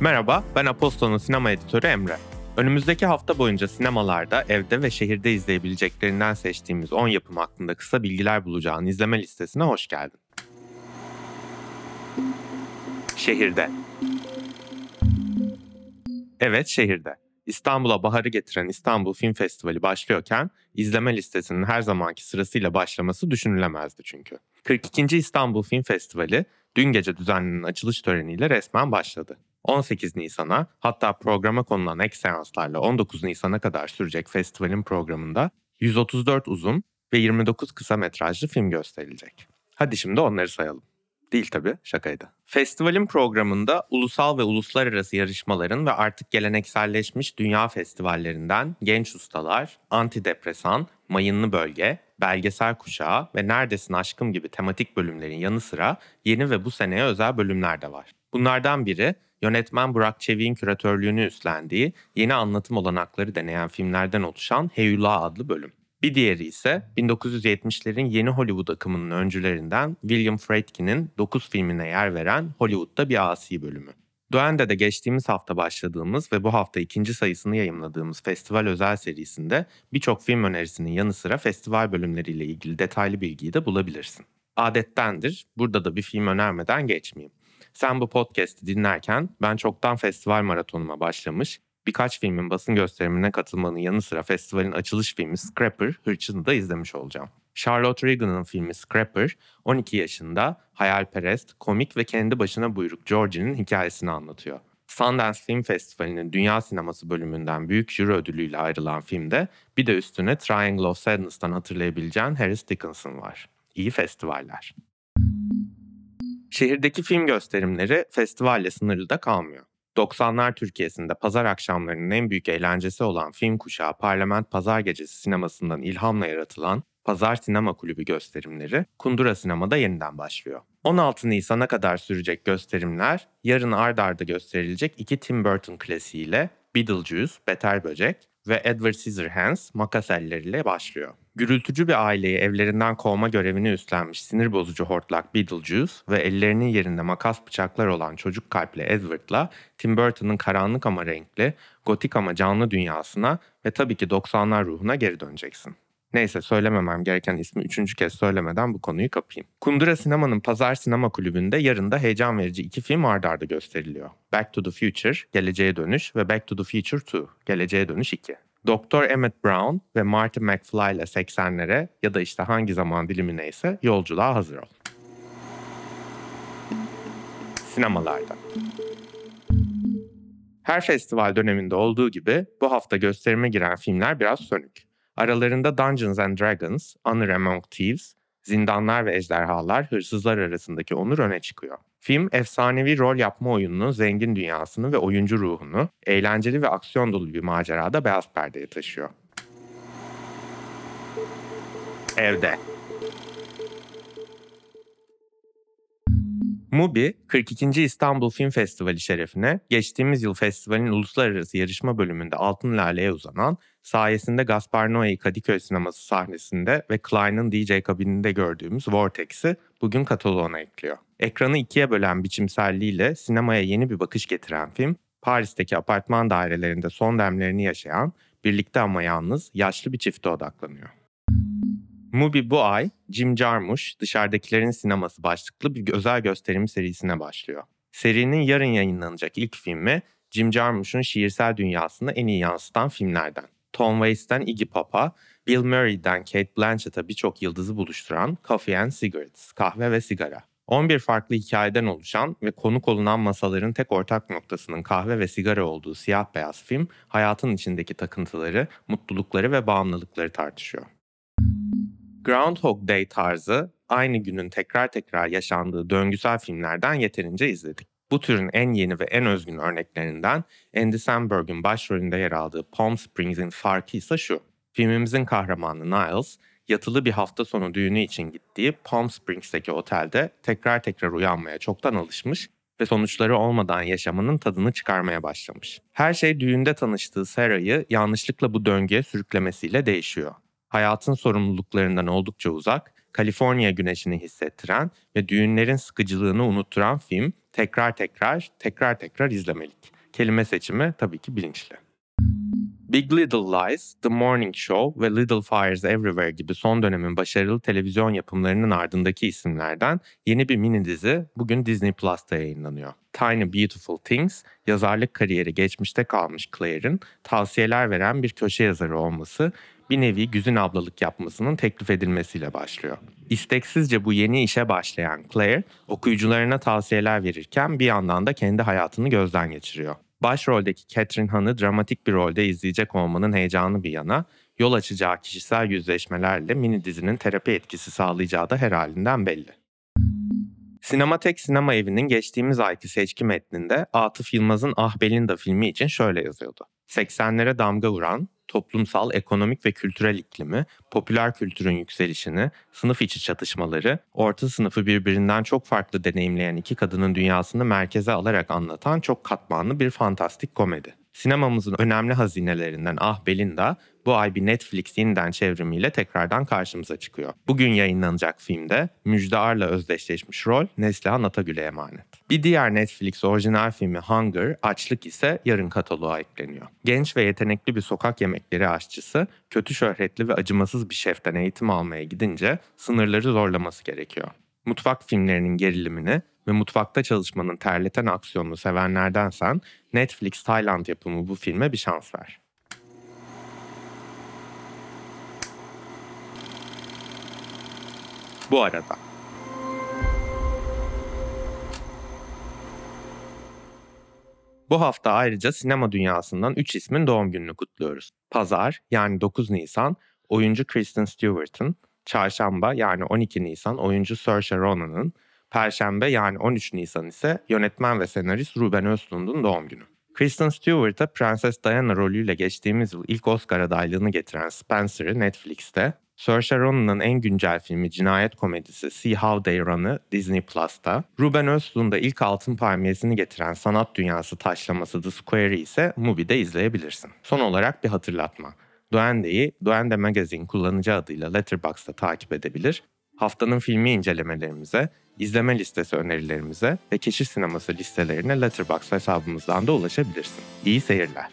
Merhaba, ben Aposto'nun sinema editörü Emre. Önümüzdeki hafta boyunca sinemalarda, evde ve şehirde izleyebileceklerinden seçtiğimiz 10 yapım hakkında kısa bilgiler bulacağın izleme listesine hoş geldin. Şehirde Evet, şehirde. İstanbul'a baharı getiren İstanbul Film Festivali başlıyorken izleme listesinin her zamanki sırasıyla başlaması düşünülemezdi çünkü. 42. İstanbul Film Festivali dün gece düzenlenen açılış töreniyle resmen başladı. 18 Nisan'a hatta programa konulan ek seanslarla 19 Nisan'a kadar sürecek festivalin programında 134 uzun ve 29 kısa metrajlı film gösterilecek. Hadi şimdi onları sayalım. Değil tabii, şakaydı. Festivalin programında ulusal ve uluslararası yarışmaların ve artık gelenekselleşmiş dünya festivallerinden genç ustalar, antidepresan, mayınlı bölge, belgesel kuşağı ve neredesin aşkım gibi tematik bölümlerin yanı sıra yeni ve bu seneye özel bölümler de var. Bunlardan biri yönetmen Burak Çevik'in küratörlüğünü üstlendiği yeni anlatım olanakları deneyen filmlerden oluşan Heyula adlı bölüm. Bir diğeri ise 1970'lerin yeni Hollywood akımının öncülerinden William Friedkin'in 9 filmine yer veren Hollywood'da bir asi bölümü. Duende'de geçtiğimiz hafta başladığımız ve bu hafta ikinci sayısını yayımladığımız festival özel serisinde birçok film önerisinin yanı sıra festival bölümleriyle ilgili detaylı bilgiyi de bulabilirsin. Adettendir, burada da bir film önermeden geçmeyeyim. Sen bu podcast'i dinlerken ben çoktan festival maratonuma başlamış, birkaç filmin basın gösterimine katılmanın yanı sıra festivalin açılış filmi Scrapper, Hırçın'ı da izlemiş olacağım. Charlotte Regan'ın filmi Scrapper, 12 yaşında, hayalperest, komik ve kendi başına buyruk Georgie'nin hikayesini anlatıyor. Sundance Film Festivali'nin Dünya Sineması bölümünden büyük jüri ödülüyle ayrılan filmde bir de üstüne Triangle of Sadness'tan hatırlayabileceğin Harris Dickinson var. İyi festivaller. Şehirdeki film gösterimleri festivalle sınırlı da kalmıyor. 90'lar Türkiye'sinde pazar akşamlarının en büyük eğlencesi olan film kuşağı Parlament Pazar Gecesi sinemasından ilhamla yaratılan Pazar Sinema Kulübü gösterimleri Kundura Sinema'da yeniden başlıyor. 16 Nisan'a kadar sürecek gösterimler yarın ard arda gösterilecek iki Tim Burton klasiğiyle Beetlejuice, Beter Böcek ve Edward Scissorhands makas elleriyle başlıyor. Gürültücü bir aileyi evlerinden kovma görevini üstlenmiş sinir bozucu hortlak Beetlejuice ve ellerinin yerinde makas bıçaklar olan çocuk kalpli Edward'la Tim Burton'ın karanlık ama renkli, gotik ama canlı dünyasına ve tabii ki 90'lar ruhuna geri döneceksin. Neyse söylememem gereken ismi üçüncü kez söylemeden bu konuyu kapayım. Kundura Sinema'nın Pazar Sinema Kulübü'nde yarın da heyecan verici iki film ardarda arda gösteriliyor. Back to the Future, Geleceğe Dönüş ve Back to the Future 2, Geleceğe Dönüş 2. Doktor Emmett Brown ve Marty McFly ile 80'lere ya da işte hangi zaman dilimi neyse yolculuğa hazır ol. Sinemalarda. Her festival döneminde olduğu gibi bu hafta gösterime giren filmler biraz sönük. Aralarında Dungeons and Dragons, Honor Among Thieves, Zindanlar ve Ejderhalar, Hırsızlar arasındaki onur öne çıkıyor. Film, efsanevi rol yapma oyununun zengin dünyasını ve oyuncu ruhunu, eğlenceli ve aksiyon dolu bir macerada beyaz perdeye taşıyor. Evde Mubi, 42. İstanbul Film Festivali şerefine geçtiğimiz yıl festivalin uluslararası yarışma bölümünde Altın Lale'ye uzanan, sayesinde Gaspar Noé Kadıköy sineması sahnesinde ve Klein'ın DJ kabininde gördüğümüz Vortex'i bugün kataloğuna ekliyor. Ekranı ikiye bölen biçimselliğiyle sinemaya yeni bir bakış getiren film, Paris'teki apartman dairelerinde son demlerini yaşayan, birlikte ama yalnız yaşlı bir çifte odaklanıyor. Mubi bu ay Jim Jarmusch Dışarıdakilerin Sineması başlıklı bir özel gösterim serisine başlıyor. Serinin yarın yayınlanacak ilk filmi Jim Jarmusch'un şiirsel dünyasını en iyi yansıtan filmlerden. Tom Waits'ten Iggy Pop'a, Bill Murray'den Kate Blanchett'a birçok yıldızı buluşturan Coffee and Cigarettes, kahve ve sigara. 11 farklı hikayeden oluşan ve konuk olunan masaların tek ortak noktasının kahve ve sigara olduğu siyah beyaz film, hayatın içindeki takıntıları, mutlulukları ve bağımlılıkları tartışıyor. Groundhog Day tarzı aynı günün tekrar tekrar yaşandığı döngüsel filmlerden yeterince izledik. Bu türün en yeni ve en özgün örneklerinden Andy Samberg'in başrolünde yer aldığı Palm Springs'in farkı ise şu. Filmimizin kahramanı Niles, yatılı bir hafta sonu düğünü için gittiği Palm Springs'teki otelde tekrar tekrar uyanmaya çoktan alışmış ve sonuçları olmadan yaşamının tadını çıkarmaya başlamış. Her şey düğünde tanıştığı Sarah'yı yanlışlıkla bu döngüye sürüklemesiyle değişiyor hayatın sorumluluklarından oldukça uzak, Kaliforniya güneşini hissettiren ve düğünlerin sıkıcılığını unutturan film tekrar tekrar, tekrar tekrar izlemelik. Kelime seçimi tabii ki bilinçli. Big Little Lies, The Morning Show ve Little Fires Everywhere gibi son dönemin başarılı televizyon yapımlarının ardındaki isimlerden yeni bir mini dizi bugün Disney Plus'ta yayınlanıyor. Tiny Beautiful Things, yazarlık kariyeri geçmişte kalmış Claire'ın tavsiyeler veren bir köşe yazarı olması bir nevi güzün ablalık yapmasının teklif edilmesiyle başlıyor. İsteksizce bu yeni işe başlayan Claire, okuyucularına tavsiyeler verirken bir yandan da kendi hayatını gözden geçiriyor. Başroldeki Catherine Hahn'ı dramatik bir rolde izleyecek olmanın heyecanı bir yana, yol açacağı kişisel yüzleşmelerle mini dizinin terapi etkisi sağlayacağı da her halinden belli. Sinematek Sinema Evi'nin geçtiğimiz ayki seçki metninde Atıf Yılmaz'ın Ah Belinda filmi için şöyle yazıyordu. 80'lere damga vuran, toplumsal, ekonomik ve kültürel iklimi, popüler kültürün yükselişini, sınıf içi çatışmaları, orta sınıfı birbirinden çok farklı deneyimleyen iki kadının dünyasını merkeze alarak anlatan çok katmanlı bir fantastik komedi. Sinemamızın önemli hazinelerinden Ah Belinda bu ay bir Netflix yeniden çevrimiyle tekrardan karşımıza çıkıyor. Bugün yayınlanacak filmde Müjde Ar'la özdeşleşmiş rol Neslihan Atagül'e emanet. Bir diğer Netflix orijinal filmi Hunger, Açlık ise yarın kataloğa ekleniyor. Genç ve yetenekli bir sokak yemekleri aşçısı, kötü şöhretli ve acımasız bir şeften eğitim almaya gidince sınırları zorlaması gerekiyor. Mutfak filmlerinin gerilimini ve mutfakta çalışmanın terleten aksiyonunu sevenlerdensen Netflix Tayland yapımı bu filme bir şans ver. Bu arada Bu hafta ayrıca sinema dünyasından 3 ismin doğum gününü kutluyoruz. Pazar yani 9 Nisan oyuncu Kristen Stewart'ın, Çarşamba yani 12 Nisan oyuncu Saoirse Ronan'ın, Perşembe yani 13 Nisan ise yönetmen ve senarist Ruben Östlund'un doğum günü. Kristen Stewart'a Prenses Diana rolüyle geçtiğimiz yıl ilk Oscar adaylığını getiren Spencer'ı Netflix'te, Saoirse Ronan'ın en güncel filmi cinayet komedisi See How They Run'ı Disney Plus'ta, Ruben Östlund'a ilk altın palmiyesini getiren sanat dünyası taşlaması The Square'i ise Mubi'de izleyebilirsin. Son olarak bir hatırlatma. Duende'yi Duende Magazine kullanıcı adıyla Letterboxd'da takip edebilir, haftanın filmi incelemelerimize, izleme listesi önerilerimize ve keşif sineması listelerine Letterboxd hesabımızdan da ulaşabilirsin. İyi seyirler.